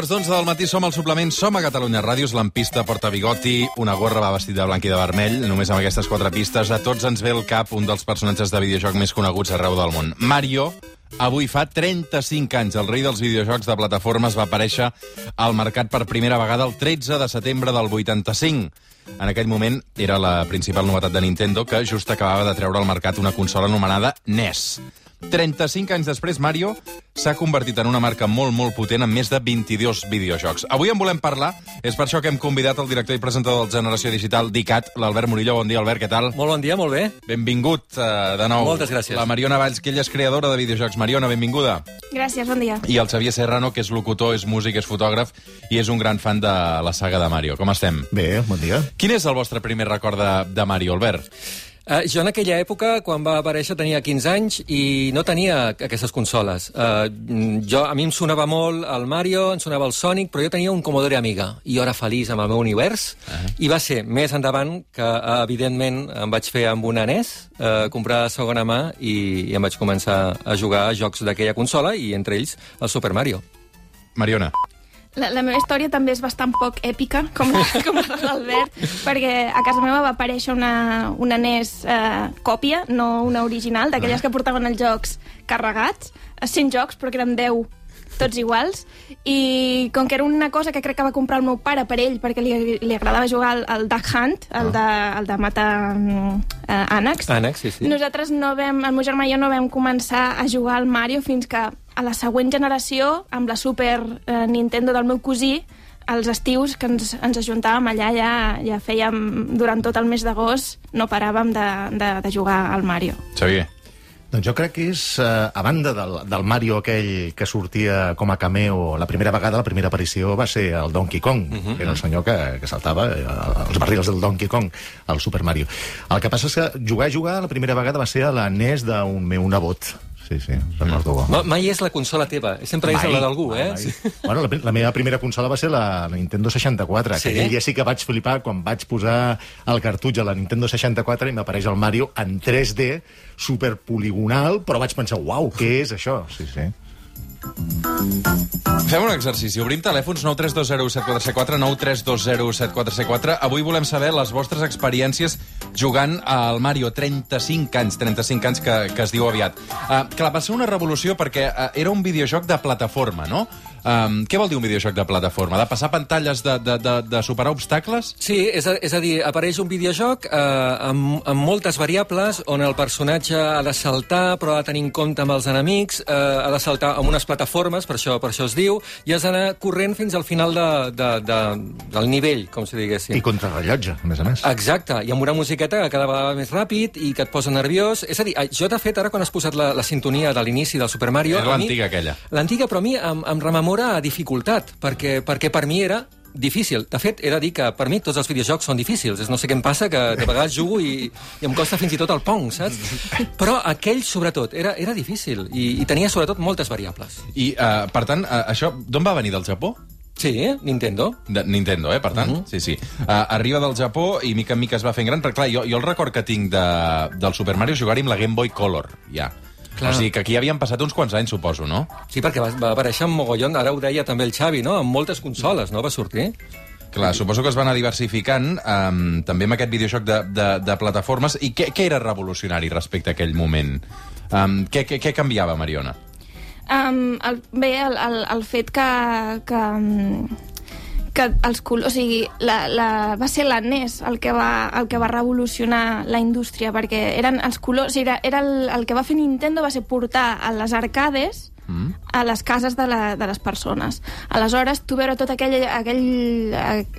quarts d'onze del matí. Som al suplement, som a Catalunya Ràdios. Lampista porta bigoti, una gorra va vestit de blanc i de vermell. Només amb aquestes quatre pistes a tots ens ve el cap un dels personatges de videojoc més coneguts arreu del món. Mario, Avui fa 35 anys, el rei dels videojocs de plataformes va aparèixer al mercat per primera vegada el 13 de setembre del 85. En aquell moment era la principal novetat de Nintendo, que just acabava de treure al mercat una consola anomenada NES. 35 anys després, Mario s'ha convertit en una marca molt, molt potent amb més de 22 videojocs. Avui en volem parlar, és per això que hem convidat el director i presentador del Generació Digital d'ICAT, l'Albert Murillo. Bon dia, Albert, què tal? Molt bon dia, molt bé. Benvingut uh, de nou. Moltes gràcies. La Mariona Valls, que ella és creadora de videojocs. Mariona, benvinguda. Gràcies, bon dia. I el Xavier Serrano, que és locutor, és músic, és fotògraf i és un gran fan de la saga de Mario. Com estem? Bé, bon dia. Quin és el vostre primer record de, de Mario, Albert? Uh, jo en aquella època, quan va aparèixer, tenia 15 anys i no tenia aquestes consoles. Uh, jo, a mi em sonava molt el Mario, em sonava el Sonic, però jo tenia un Commodore Amiga i jo era feliç amb el meu univers. Uh -huh. I va ser més endavant que, uh, evidentment, em vaig fer amb una NES, uh, comprar de segona mà i, i em vaig començar a jugar a jocs d'aquella consola i, entre ells, el Super Mario. Mariona. La, la meva història també és bastant poc èpica, com la, com la de l'Albert, perquè a casa meva va aparèixer una, una NES eh, còpia, no una original, d'aquelles que portaven els jocs carregats, 100 jocs, però que eren 10 tots iguals, i com que era una cosa que crec que va comprar el meu pare per ell, perquè li, li agradava jugar al, al Duck Hunt, el de, el de matar uh, ànecs, Ànecs, sí, sí. nosaltres no vam, el meu germà i jo no vam començar a jugar al Mario fins que a la següent generació, amb la Super eh, Nintendo del meu cosí, als estius que ens, ens ajuntàvem allà, ja, ja fèiem, durant tot el mes d'agost, no paràvem de, de, de jugar al Mario. Xavier. Doncs jo crec que és, eh, a banda del, del Mario aquell que sortia com a cameo la primera vegada, la primera aparició va ser el Donkey Kong, uh -huh. era el senyor que, que saltava eh, els barrils del Donkey Kong, el Super Mario. El que passa és que jugar a jugar la primera vegada va ser a la NES d'un meu nebot, sí, sí. Mm. Ma, mai és la consola teva, sempre és la d'algú, eh? Sí. Bueno, la, la meva primera consola va ser la, la Nintendo 64, Sí? que dia sí que vaig flipar quan vaig posar el cartutx a la Nintendo 64 i m'apareix el Mario en 3D, superpoligonal, però vaig pensar, uau, què és això? Sí, sí. Fem un exercici. Obrim telèfons 932017474, 932017474. Avui volem saber les vostres experiències jugant al Mario. 35 anys, 35 anys que, que es diu aviat. Uh, clar, va ser una revolució perquè uh, era un videojoc de plataforma, no? Um, què vol dir un videojoc de plataforma? De passar pantalles, de, de, de, de superar obstacles? Sí, és a, és a dir, apareix un videojoc eh, amb, amb moltes variables on el personatge ha de saltar, però ha de tenir en compte amb els enemics, eh, ha de saltar amb unes plataformes, per això, per això es diu, i has d'anar corrent fins al final de, de, de, del nivell, com si diguéssim. I contrarrellotge, a més a més. Exacte, i amb una musiqueta que cada vegada més ràpid i que et posa nerviós. És a dir, jo, de fet, ara quan has posat la, la sintonia de l'inici del Super Mario... Mi- l'antiga, aquella. L'antiga, però a mi em, em rememora a dificultat, perquè, perquè per mi era difícil. De fet, he de dir que per mi tots els videojocs són difícils. No sé què em passa, que de vegades jugo i, i em costa fins i tot el pong, saps? Però aquell, sobretot, era, era difícil i, i tenia, sobretot, moltes variables. I, uh, per tant, uh, això d'on va venir? Del Japó? Sí, Nintendo. De Nintendo, eh, per tant. Uh -huh. Sí, sí. Uh, arriba del Japó i mica en mica es va fent gran, però clar, jo, jo el record que tinc de, del Super Mario és jugar-hi amb la Game Boy Color, ja. Clar. O sigui que aquí havien passat uns quants anys, suposo, no? Sí, perquè va, va aparèixer en mogollon, ara ho deia també el Xavi, no? Amb moltes consoles, no? Va sortir. Clar, suposo que es va anar diversificant um, també amb aquest videojoc de, de, de plataformes. I què, què era revolucionari respecte a aquell moment? Um, què, què, què canviava, Mariona? Um, el, bé, el, el, el fet que, que, um, que els colors... O sigui, la, la, va ser la NES el que va, el que va revolucionar la indústria, perquè eren els colors... Era, era el, el que va fer Nintendo va ser portar a les arcades Mm. a les cases de, la, de les persones. Aleshores, tu veure tot aquell, aquell,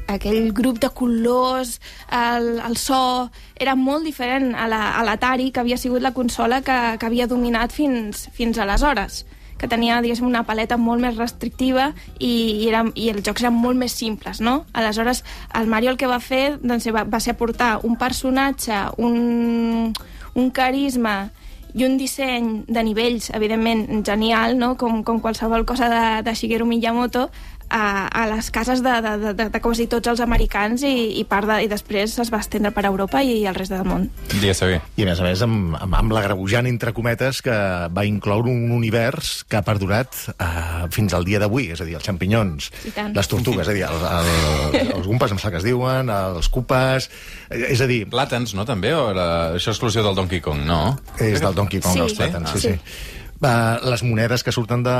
aquell grup de colors, el, el so... Era molt diferent a la- a l'Atari, la, que havia sigut la consola que, que havia dominat fins, fins aleshores que tenia, diguéssim, una paleta molt més restrictiva i, i, era, i els jocs eren molt més simples, no? Aleshores, el Mario el que va fer doncs, va, va ser aportar un personatge, un, un carisma i un disseny de nivells, evidentment, genial, no? com, com qualsevol cosa de, de Shigeru Miyamoto, a, a les cases de, de, de, de, de quasi tots els americans i, i, part de, i després es va estendre per Europa i, i el rest del món. I a més a més amb, amb, amb la grebujant entre cometes que va incloure un univers que ha perdurat uh, fins al dia d'avui, és a dir, els xampinyons, les tortugues, és a dir, els, els, els gumpes, em sembla que es diuen, els cupes, eh, és a dir, Plàtans, no, també? O era... Això és exclusiu del Donkey Kong, no? és del Donkey Kong, Sí. els plàtans, sí, Sí. sí. Uh, les monedes que surten de,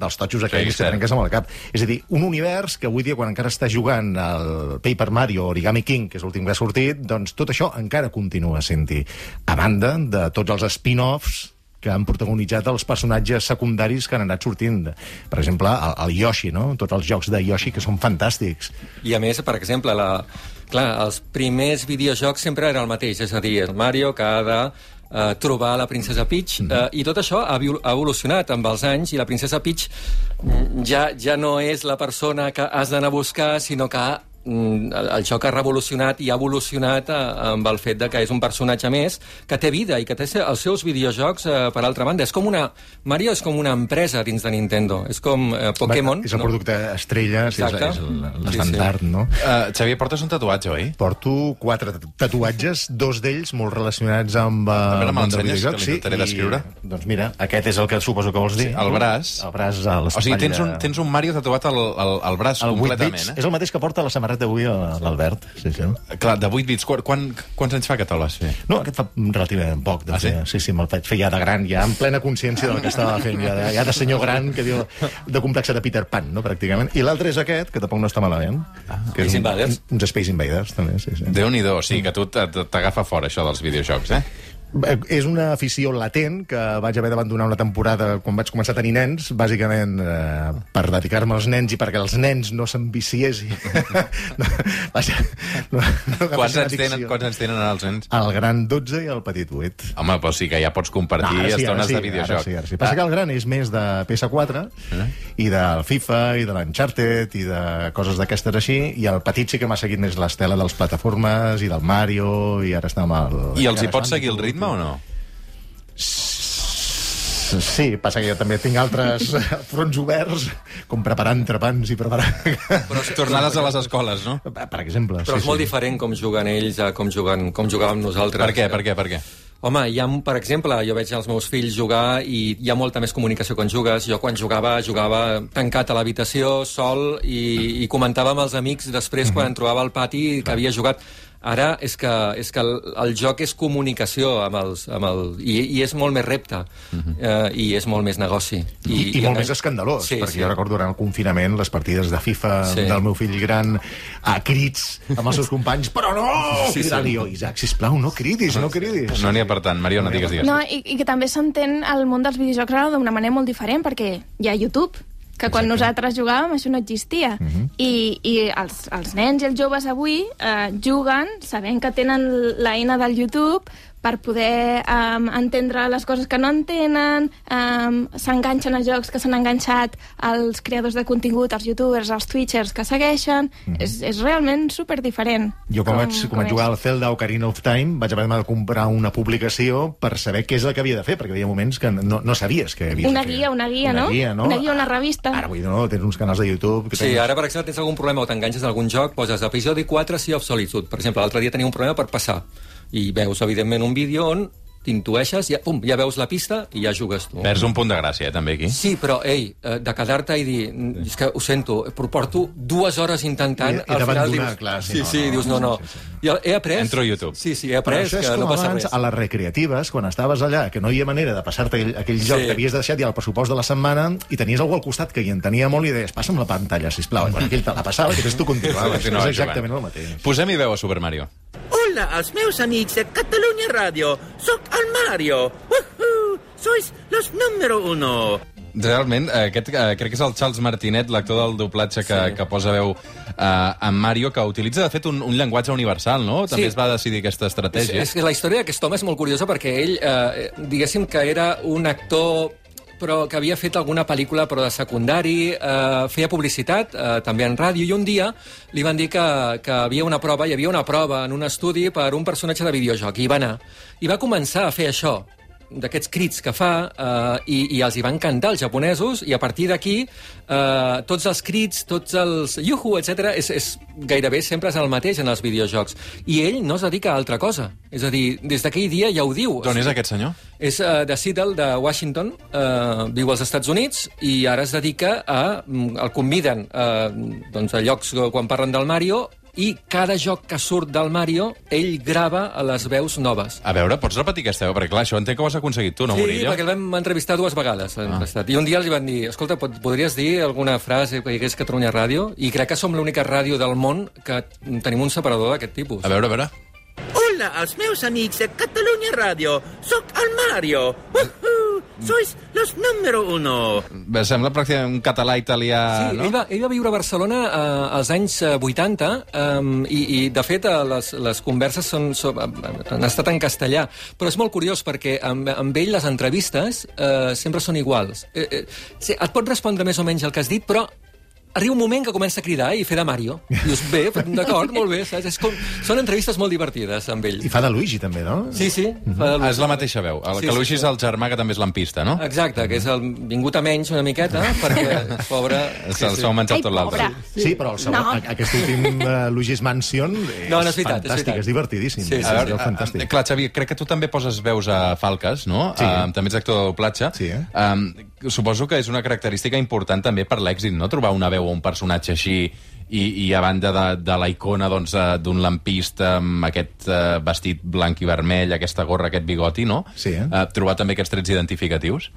dels totxos aquells Sí, que trenques amb el cap. És a dir, un univers que avui dia, quan encara està jugant al Paper Mario Origami King, que és l'últim que ha sortit, doncs tot això encara continua sent-hi. A banda de tots els spin-offs que han protagonitzat els personatges secundaris que han anat sortint. Per exemple, el, el Yoshi, no? Tots els jocs de Yoshi que són fantàstics. I a més, per exemple, la, clar, els primers videojocs sempre era el mateix, és a dir, el Mario que ha de eh, trobar la princesa Peach, eh, i tot això ha, ha evolucionat amb els anys, i la princesa Peach mm, ja, ja no és la persona que has d'anar a buscar, sinó que mm, el, el joc ha revolucionat i ha evolucionat eh, amb el fet de que és un personatge més que té vida i que té els seus videojocs eh, per altra banda. És com una... Mario és com una empresa dins de Nintendo. És com eh, Pokémon. És el no? producte estrella, sí, és, és el- Sí, l'estandard, no? Uh, Xavier, portes un tatuatge, oi? Porto quatre tatuatges, dos d'ells molt relacionats amb... Uh, A veure, me'l món del ensenyes, videojoc, que l'intentaré i, descriure. Doncs mira, aquest és el que suposo que vols dir. Sí, el braç. El braç a O l'espatlla. sigui, tens un, tens un Mario tatuat al, al, al braç el 8 completament, eh? és el mateix que porta la samarreta d'avui a l'Albert. Sí, sí. Clar, de 8 bits. Quan, quan, quants anys fa que te'l vas fer? No, aquest fa relativament poc. De Ah, sí? fer. sí, sí, me'l vaig fer ja de gran, ja en plena consciència del que estava fent, ja de, ja de senyor gran, que diu, de complexe de Peter Pan, no, pràcticament. I l'altre és aquest, que tampoc no està malament. Ah, que és Space un, Invaders. uns Space Invaders, també, sí, sí. Déu-n'hi-do, o sigui que tu t'agafa fora això dels videojocs, eh? Eh, És una afició latent que vaig haver d'abandonar una temporada quan vaig començar a tenir nens, bàsicament eh, per dedicar-me als nens i perquè els nens no s'enviciessin. no, vaja, no, no Quants anys, tenen, quants anys tenen els nens? El gran 12 i el petit 8. Home, però sí que ja pots compartir ara sí, estones sí, de videojoc. Ara sí, ara sí. Passa que el gran és més de PS4 Eh? i del FIFA i de l'Uncharted i de coses d'aquestes així i el petit sí que m'ha seguit més l'estela dels plataformes i del Mario i ara està amb el... I els hi pots seguir el Bandicoot. Ritme o no? Sí, passa que jo també tinc altres fronts oberts, com preparar entrepans i preparar... Però tornades a les escoles, no? per exemple. Però és molt diferent com juguen ells a com, juguen, com jugàvem nosaltres. Per què, per què, per què? Home, hi ha, per exemple, jo veig els meus fills jugar i hi ha molta més comunicació quan jugues. Jo quan jugava, jugava tancat a l'habitació, sol, i, i comentava amb els amics després Mhm. quan em trobava al pati que havia jugat. Ara és que, és que el, el joc és comunicació amb els, amb el, i, i és molt més repte eh, i és molt més negoci. I, i, i molt engan- més escandalós, Sí, perquè sí. jo recordo durant el confinament les partides de FIFA Sí. del meu fill gran a crits amb els seus companys, però no! Sí, Sí, sí. sí. jo, Isaac, sisplau, no cridis, no cridis. No n'hi ha per tant. Mariona, digues, digues. No, i, i que també s'entén el món dels videojocs ara d'una manera molt diferent, perquè hi ha YouTube, que quan nosaltres jugàvem això no existia. I, i els, els nens i els joves avui eh, juguen sabent que tenen l'eina del YouTube per poder um, entendre les coses que no entenen, um, s'enganxen a jocs que s'han enganxat als creadors de contingut, als youtubers, als twitchers que segueixen. és, és realment super diferent. Jo quan, vaig, quan vaig jugar al Zelda Ocarina of Time vaig haver de comprar una publicació per saber què és el que havia de fer, perquè hi havia moments que no, no sabies què havies Una de fer. guia, una guia, una no? Guia, no? Una guia, una revista. Ara, vull dir, no, tens uns canals de YouTube... Que Sí, tens... ara, per exemple, tens algun problema o t'enganxes a algun joc, poses episodi 4 Sea of Solitude. Per exemple, l'altre dia tenia un problema per passar. I veus, evidentment, un vídeo on t'intueixes, ja, pum, ja veus la pista i ja jugues tu. Perds un punt de gràcia, eh, també, aquí. Sí, però, ei, eh, de quedar-te i dir, "Mm, és que ho sento, però porto dues hores intentant, I- i al final dius... clar, sí, sí, no, sí, no, dius, no, no. sí, sí, I he après... Entro a YouTube. Sí, sí, he après que no passa abans, res. a les recreatives, quan estaves allà, que no hi havia manera de passar-te aquell, aquell joc Sí. que havies deixat ja al pressupost de la setmana i tenies algú al costat que hi entenia molt i deies, passa'm la pantalla, sisplau. I quan aquell te la passava, que tu continuaves. Continuava és exactament jugant. el mateix. Posem-hi veu a Super Mario. Hola als meus amics de Catalunya Ràdio. Soc el Mario. Woohoo! Sois los número uno. Realment, eh, aquest eh, crec que és el Charles Martinet, l'actor del doblatge que, sí. que posa veu eh, en Mario, que utilitza, de fet, un, un llenguatge universal, no? També Sí. es va decidir aquesta És, estratègia. és que la història d'aquest home és molt curiosa perquè ell, eh, diguéssim que era un actor però que havia fet alguna pel·lícula però de secundari, eh, feia publicitat eh, també en ràdio, i un dia li van dir que, que havia una prova, hi havia una prova en un estudi per un personatge de videojoc, i va anar. I va començar a fer això, d'aquests crits que fa eh, i, i els hi van cantar els japonesos i a partir d'aquí eh, tots els crits, tots els yuhu, etc és, és gairebé sempre és el mateix en els videojocs. I ell no es dedica a altra cosa. És a dir, des d'aquell dia ja ho diu. D'on és aquest senyor? És uh, de Seattle, de Washington, uh, viu als Estats Units i ara es dedica a... mm, el conviden uh, doncs, a llocs quan parlen del Mario i cada joc que surt del Mario, ell grava a les veus noves. A veure, pots repetir aquesta veu? Perquè clar, això entenc que ho has aconseguit tu, no, sí, Murillo? perquè el vam entrevistar dues vegades. Ah. I un dia els van dir, escolta, pot, podries dir alguna frase que hi hagués Catalunya Ràdio? I crec que som l'única ràdio del món que tenim un separador d'aquest tipus. A veure, a veure. Hola als meus amics de Catalunya Ràdio. Soc el Mario. Woohoo! Sois los número uno. Bé, Sembla pràcticament un català italià, Sí, no? ell, va, ell va viure a Barcelona eh, als anys eh, 80 eh, i, i, de fet, eh, les, les converses són, són, han estat en castellà. Però és molt curiós perquè amb, amb ell les entrevistes eh, sempre són iguals. Eh, eh, sí, et pot respondre més o menys el que has dit, però arriba un moment que comença a cridar i fer de Mario. I dius, bé, d'acord, molt bé. Saps? És com, són entrevistes molt divertides amb ell. I fa de Luigi, també, no? Sí, sí. Fa Ah, és la mateixa veu. El Sí, que sí, Luigi sí. és el germà, que també és lampista, no? Exacte, que és el vingut a menys una miqueta, perquè, pobre... Se'l s'ho ha menjat tot l'altre. Sí, però el segon, No. aquest últim uh, Luigi's Mansion és, No, no és veritat, és fantàstic, veritat. és, divertidíssim. Sí, sí, és, A sí. veure, és fantàstic. clar, Xavi, crec que tu també poses veus a Falques, no? Sí. Uh, també ets actor de doblatge. Sí, eh? Um, suposo que és una característica important també per l'èxit, no? Trobar una veu o un personatge així i, i a banda de, de la icona doncs, eh, d'un lampista amb aquest uh, vestit blanc i vermell, aquesta gorra, aquest bigoti, no? Sí, eh? Uh, trobar també aquests trets identificatius.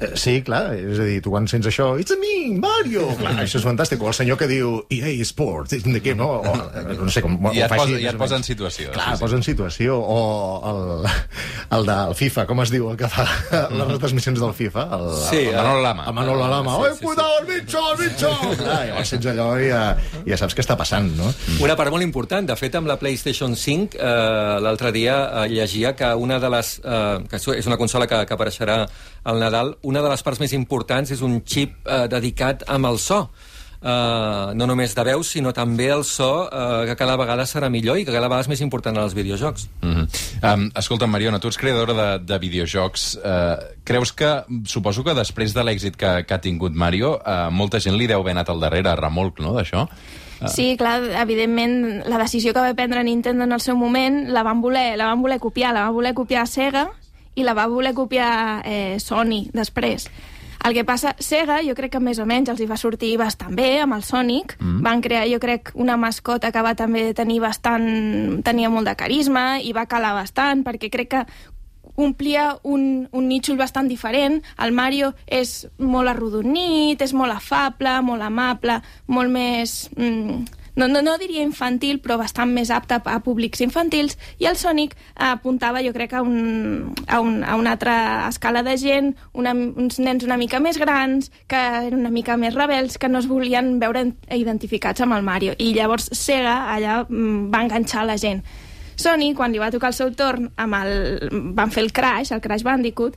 Eh, Sí, clar, és a dir, tu quan sents això, it's a me, Mario! Clar, això és fantàstic. O el senyor que diu, EA Sports, it's in the game, no? O, eh, no sé com... I et fa posa- i et posa en situació, Clar, sí, sí. posa en situació. O el, el del FIFA, com es diu, el que fa les retransmissions del FIFA? El, Sí, El Manolo Lama. El Manolo Lama. Sí, Oi, sí, sí. cuidado, el bicho, el bicho! Clar, llavors sents allò i ja, ja saps què està passant, no? Una part molt important. De fet, amb la PlayStation 5, eh, l'altre dia eh, llegia que una de les... Eh, que és una consola que, que apareixerà al Nadal, una de les parts més importants és un xip eh, dedicat amb el so. Uh, no només de veus, sinó també el so uh, que cada vegada serà millor i que cada vegada és més important en els videojocs. Mm -hmm. um, escolta, Mariona, tu ets creadora de, de videojocs. Uh, creus que, suposo que després de l'èxit que, que ha tingut Mario, uh, molta gent li deu haver anat al darrere, a remolc, no?, d'això? Sí, clar, evidentment, la decisió que va prendre Nintendo en el seu moment la van voler, la van voler copiar, la van voler copiar Sega i la va voler copiar eh, Sony després. El que passa, Sega, jo crec que més o menys els hi va sortir bastant bé amb el Sonic. Mm. Van crear, jo crec, una mascota que va també tenir bastant... tenia molt de carisma i va calar bastant, perquè crec que omplia un, un nítxol bastant diferent. El Mario és molt arrodonit, és molt afable, molt amable, molt més... Mm, no, no, no diria infantil, però bastant més apte a, a públics infantils, i el Sonic apuntava, jo crec, a, un, a, un, a una altra escala de gent, una, uns nens una mica més grans, que eren una mica més rebels, que no es volien veure identificats amb el Mario. I llavors Sega allà mm, va enganxar la gent. Sony, quan li va tocar el seu torn, amb el, van fer el Crash, el Crash Bandicoot,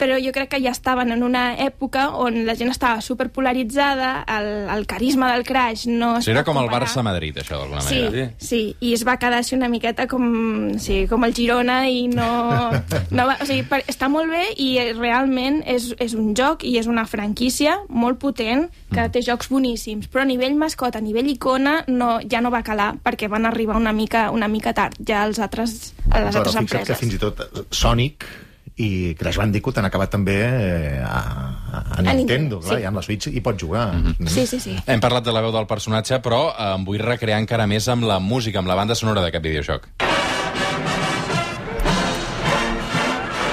però jo crec que ja estaven en una època on la gent estava superpolaritzada, el, el carisma del Crash no es Sí, era com el. Barça-Madrid, això, d'alguna Sí, manera. sí, i es va quedar així una miqueta com, sí, com el Girona i no... no va, o sigui, per, està molt bé i realment és, és un joc i és una franquícia molt potent que té jocs boníssims, però a nivell mascota, a nivell icona, no, ja no va calar perquè van arribar una mica, una mica tard ja els altres, a les Però altres fixa't que empreses. fins i tot eh, Sonic i Crash Bandicoot han acabat també eh, a, a, a Nintendo, Nintendo, clar, sí. i amb la Switch hi pot jugar. Mm -hmm. Sí, sí, sí. Hem parlat de la veu del personatge, però eh, em vull recrear encara més amb la música, amb la banda sonora d'aquest videojoc.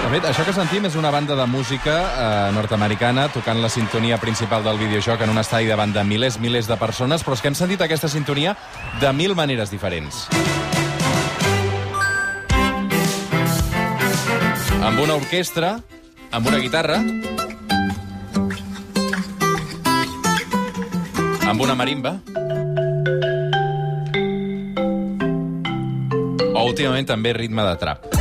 De fet, això que sentim és una banda de música eh, nord-americana tocant la sintonia principal del videojoc en un estadi davant de milers, milers de persones, però és que hem sentit aquesta sintonia de mil maneres diferents. Amb una orquestra, amb una guitarra, amb una marimba, o últimament també ritme de trap.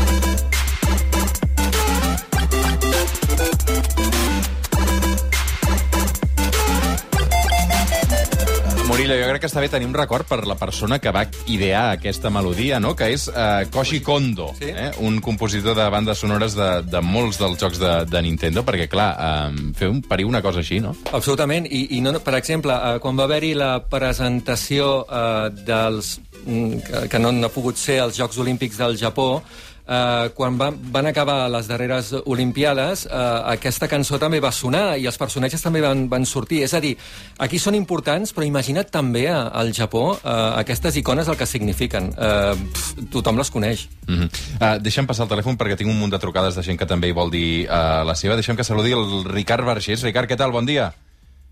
Emilio, jo crec que està bé tenir un record per la persona que va idear aquesta melodia, no? que és uh, Koji Kondo, Sí. eh? un compositor de bandes sonores de, de molts dels jocs de, de Nintendo, perquè, clar, uh, fer un parir una cosa així, no? Absolutament, i, i no, no- per exemple, eh, quan va haver-hi la presentació eh, dels mm, que, que no han pogut ser els Jocs Olímpics del Japó, eh, quan van, van acabar les darreres Olimpiades, eh, aquesta cançó també va sonar i els personatges també van, van sortir. És a dir, aquí són importants, però imagina't també a- al Japó eh, aquestes icones el que signifiquen. Eh, pf, tothom les coneix. Mm -hmm. uh, deixa'm passar el telèfon perquè tinc un munt de trucades de gent que també hi vol dir uh, la seva. Deixa'm que saludi el Ricard Vergés. Ricard, què tal? Bon dia.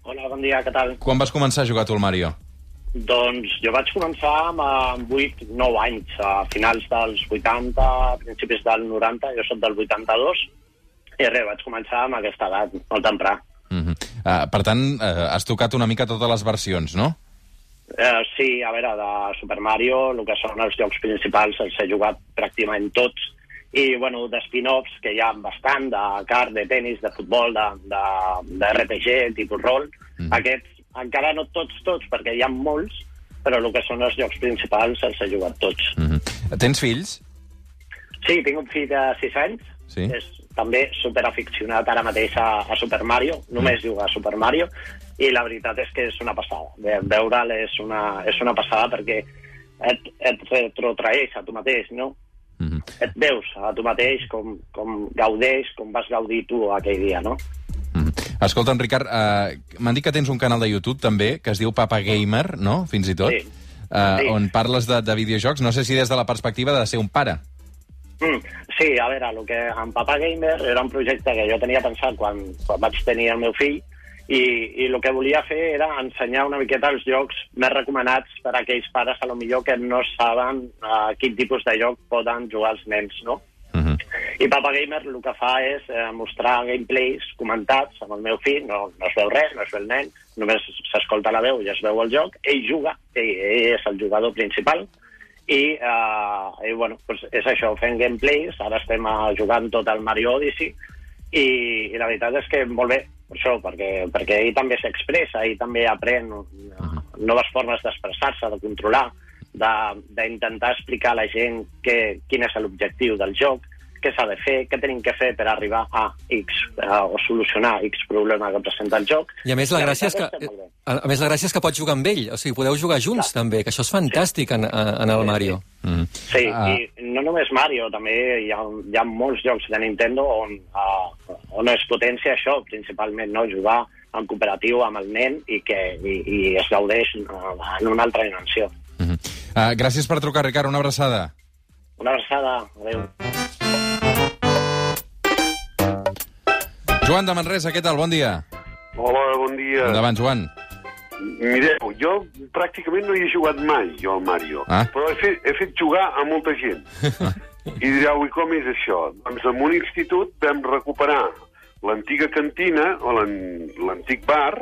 Hola, bon dia, què tal? Quan vas començar a jugar tu al Mario? Doncs jo vaig començar amb, amb 8, 9 anys, a finals dels 80, a principis del 90, jo soc del 82, i res, vaig començar amb aquesta edat, molt temprà. Mm -hmm. uh, per tant, uh, has tocat una mica totes les versions, no? Eh, sí, a veure, de Super Mario, el que són els jocs principals, els he jugat pràcticament tots, i, bueno, de spin-offs, que hi ha bastant, de kart, de tennis, de futbol, de, de, de RPG, tipus rol, mm. aquests encara no tots, tots, perquè hi ha molts, però el que són els jocs principals els he jugat tots. Mm -hmm. Tens fills? Sí, tinc un fill de 6 anys, Sí. és també superaficionat ara mateix a, a Super Mario, només Mm. juga a Super Mario, i la veritat és que és una passada. Ve- Veure'l és una, és una passada perquè et, et retrotraeix a tu mateix, no? Mm -hmm. Et veus a tu mateix com, com gaudeix, com vas gaudir tu aquell dia, no? Escolta'm, Ricard, uh, m'han dit que tens un canal de YouTube també, que es diu Papa Gamer, no?, fins i tot, Sí. Uh, Sí. on parles de, de videojocs. No sé si des de la perspectiva de ser un pare. Mm, sí, a veure, el que en Papa Gamer era un projecte que jo tenia pensat quan, quan vaig tenir el meu fill i, i el que volia fer era ensenyar una miqueta els jocs més recomanats per a aquells pares a lo millor que no saben a quin tipus de joc poden jugar els nens, no? Mm. I Papa Gamer el que fa és eh, mostrar gameplays comentats amb el meu fill, no, no es veu res, no es veu el nen, només s'escolta la veu i es veu el joc, ell juga, ell, ell és el jugador principal, i, eh, i bueno, doncs és això, fent gameplays, ara estem eh, jugant tot el Mario Odyssey, i, i la veritat és que molt bé, per això, perquè, perquè ell també s'expressa, ell també aprèn noves formes d'expressar-se, de controlar, de- d'intentar explicar a la gent que, quin és l'objectiu del joc, què s'ha de fer, què tenim que fer per arribar a X, eh, o solucionar X problema que presenta el joc. I a més la gràcia és que, bé. a, més la gràcia és que pots jugar amb ell, o sigui, podeu jugar junts també, que això és fantàstic en, en el Mario. Mm -hmm. Sí, Ah. i no només Mario, també hi ha, hi ha molts jocs de Nintendo on, uh, on es potencia això, principalment, no? jugar en cooperatiu amb el nen i que i, i es gaudeix uh, en una altra dimensió. Mm -hmm. uh, gràcies per trucar, Ricard. Una abraçada. Una abraçada, adéu. Joan de Manresa, què tal? Bon dia. Hola, bon dia. Endavant, Joan. Mireu, jo pràcticament no hi he jugat mai, jo, al Mario. Ah. Però he fet, he fet jugar a molta gent. I direu, i com és això? Doncs en un institut vam recuperar l'antiga cantina, o l'an- l'antic bar,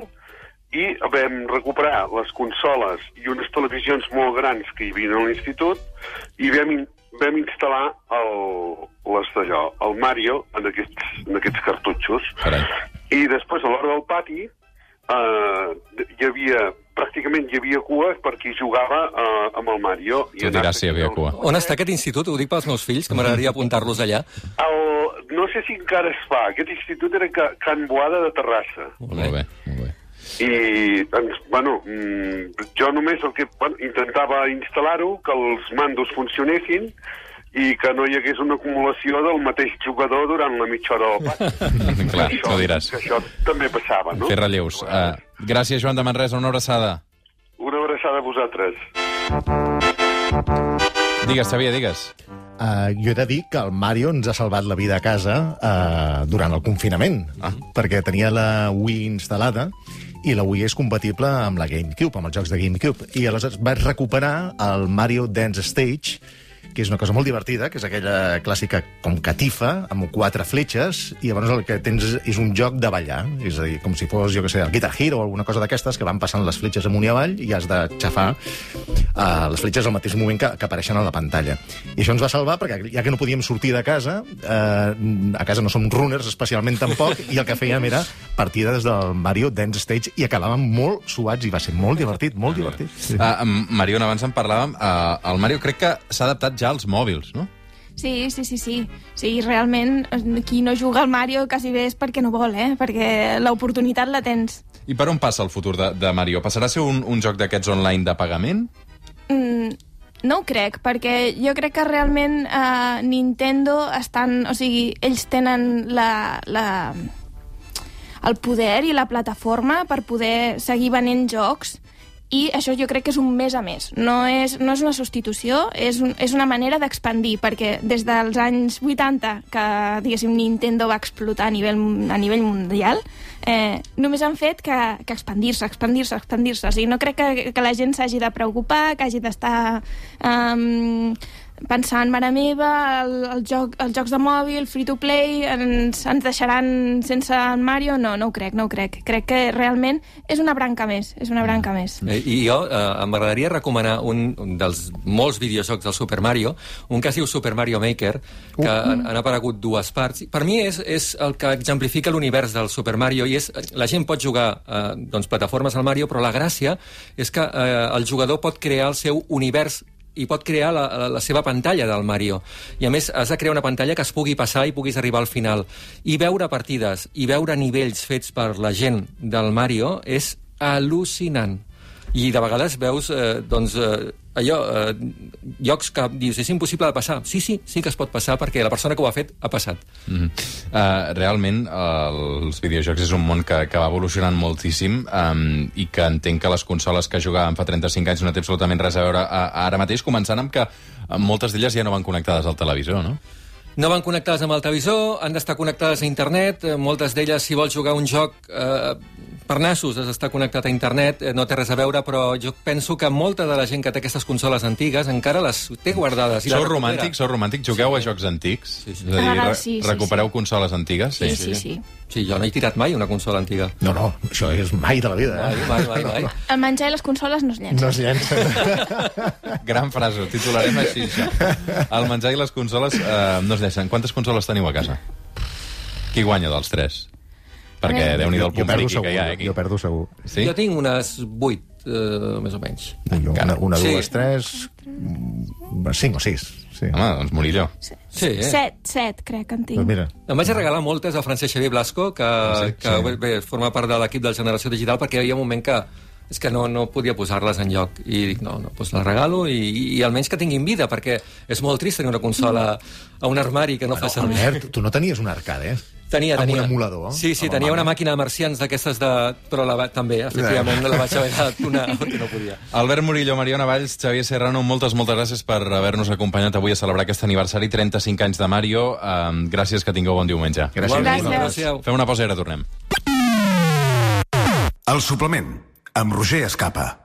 i vam recuperar les consoles i unes televisions molt grans que hi havia a l'institut, i vam, vam instal·lar el, les d'allò, el Mario en aquests, en aquests cartutxos. Carai. I després, a l'hora del pati, eh, hi havia, pràcticament hi havia cua per qui jugava eh, amb el Mario. Tu diràs si hi havia cua. On està aquest institut? Ho dic pels meus fills, que m'agradaria apuntar-los allà. El, no sé si encara es fa. Aquest institut era Ca- Can Boada de Terrassa. Molt bé, molt bé. I, doncs, bueno, mm, jo només el que bueno, intentava instal·lar-ho, que els mandos funcionessin i que no hi hagués una acumulació del mateix jugador durant la mitja hora del pati. Clar, això, tu diràs. Que això també passava, no? Fer relleus. Uh, gràcies, Joan de Manresa. Una abraçada. Una abraçada a vosaltres. Digues, Xavier, digues. Uh, jo he de dir que el Mario ens ha salvat la vida a casa uh, durant el confinament, ah. perquè tenia la Wii instal·lada i la Wii és compatible amb la GameCube, amb els jocs de GameCube. I aleshores vaig recuperar el Mario Dance Stage que és una cosa molt divertida, que és aquella clàssica com catifa, amb quatre fletxes, i llavors el que tens és un joc de ballar, és a dir, com si fos, jo que sé, el Guitar Hero o alguna cosa d'aquestes, que van passant les fletxes amunt i avall i has de xafar uh, les fletxes al mateix moment que, que apareixen a la pantalla. I això ens va salvar perquè, ja que no podíem sortir de casa, uh, a casa no som runners especialment tampoc, i el que fèiem era partida des del Mario Dance Stage i acabàvem molt suats i va ser molt divertit, molt divertit. Sí. Uh, Mariona, abans en parlàvem, uh, el Mario crec que s'ha adaptat ja als mòbils, no? Sí, sí, sí, sí. Sí, realment, qui no juga al Mario quasi bé és perquè no vol, eh? Perquè l'oportunitat la tens. I per on passa el futur de, de Mario? Passarà a ser un, un joc d'aquests online de pagament? Mm, no ho crec, perquè jo crec que realment eh, Nintendo estan... O sigui, ells tenen la, la, el poder i la plataforma per poder seguir venent jocs i això jo crec que és un més a més. No és, no és una substitució, és, un, és una manera d'expandir, perquè des dels anys 80, que diguéssim Nintendo va explotar a nivell, a nivell mundial, eh, només han fet que, que expandir-se, expandir-se, expandir-se. O sigui, no crec que, que la gent s'hagi de preocupar, que hagi d'estar... Um, pensant, mare meva, el, el joc, els jocs de mòbil, free-to-play, ens, ens deixaran sense el Mario? No, no ho crec, no ho crec. Crec que realment és una branca més, és una branca més. Eh, I jo eh, m'agradaria recomanar un, un dels molts videojocs del Super Mario, un que es diu Super Mario Maker, que uh, han, han aparegut dues parts. Per mi és, és el que exemplifica l'univers del Super Mario i és, la gent pot jugar eh, doncs, plataformes al Mario, però la gràcia és que eh, el jugador pot crear el seu univers i pot crear la, la, seva pantalla del Mario. I a més has de crear una pantalla que es pugui passar i puguis arribar al final. I veure partides i veure nivells fets per la gent del Mario és al·lucinant. I de vegades veus, eh, doncs, eh, allò, eh, llocs que dius, és impossible de passar. Sí, sí, sí que es pot passar perquè la persona que ho ha fet ha passat. Mm -hmm. uh, realment, uh, els videojocs és un món que, que va evolucionant moltíssim um, i que entenc que les consoles que jugaven fa 35 anys no té absolutament res a veure ara mateix, començant amb que moltes d'elles ja no van connectades al televisor, no? No van connectades amb el televisor, han d'estar connectades a internet, eh, moltes d'elles, si vols jugar un joc eh, per nassos, has d'estar connectat a internet, eh, no té res a veure, però jo penso que molta de la gent que té aquestes consoles antigues encara les té guardades. I Sou romàntics, sou romàntics, jugueu a jocs antics? Sí, sí. És a dir, A re vegades sí, sí, recupereu sí. consoles antigues? Sí, sí, sí. Sí, jo no he tirat mai una consola antiga. No, no, això és mai de la vida. Mai, Eh? mai, mai, mai. El menjar i les consoles no es llencen. No es llença. Gran frase, ho titularem així. Això. El menjar i les consoles eh, no es deixen. Quantes consoles teniu a casa? Qui guanya dels tres? Perquè Eh, déu nhi jo, del jo punt perdo friqui segur, que hi ha, eh, aquí. jo perdo segur. Sí? Jo tinc unes vuit, eh, més o menys. Jo, una, una Sí. dues, tres, mm, cinc o sis. Sí. Home, doncs Murillo. Sí, eh? Set, set, crec que en tinc. Pues mira, Em vaig regalar moltes a Francesc Xavier Blasco, que, sí? que Sí. bé, forma part de l'equip de Generació Digital, perquè hi havia un moment que és que no, no podia posar-les en lloc. I dic, no, no, doncs les regalo i, i, i almenys que tinguin vida, perquè és molt trist tenir una consola a un armari que no fa servir. Albert, tu no tenies un arcade, eh? Tenia, Amb un tenia. emulador? Sí, sí, el tenia una màquina de marcians d'aquestes de... Però la, va- també, efectivament, la vaig haver de donar perquè no podia. Albert Murillo, Mariona Valls, Xavier Serrano, moltes, moltes gràcies per haver-nos acompanyat avui a celebrar aquest aniversari, 35 anys de Mario. Um, gràcies, que tingueu bon diumenge. Gràcies. Gràcies. Gràcies. Fem una pausa i ara tornem. El suplement, amb Roger Escapa.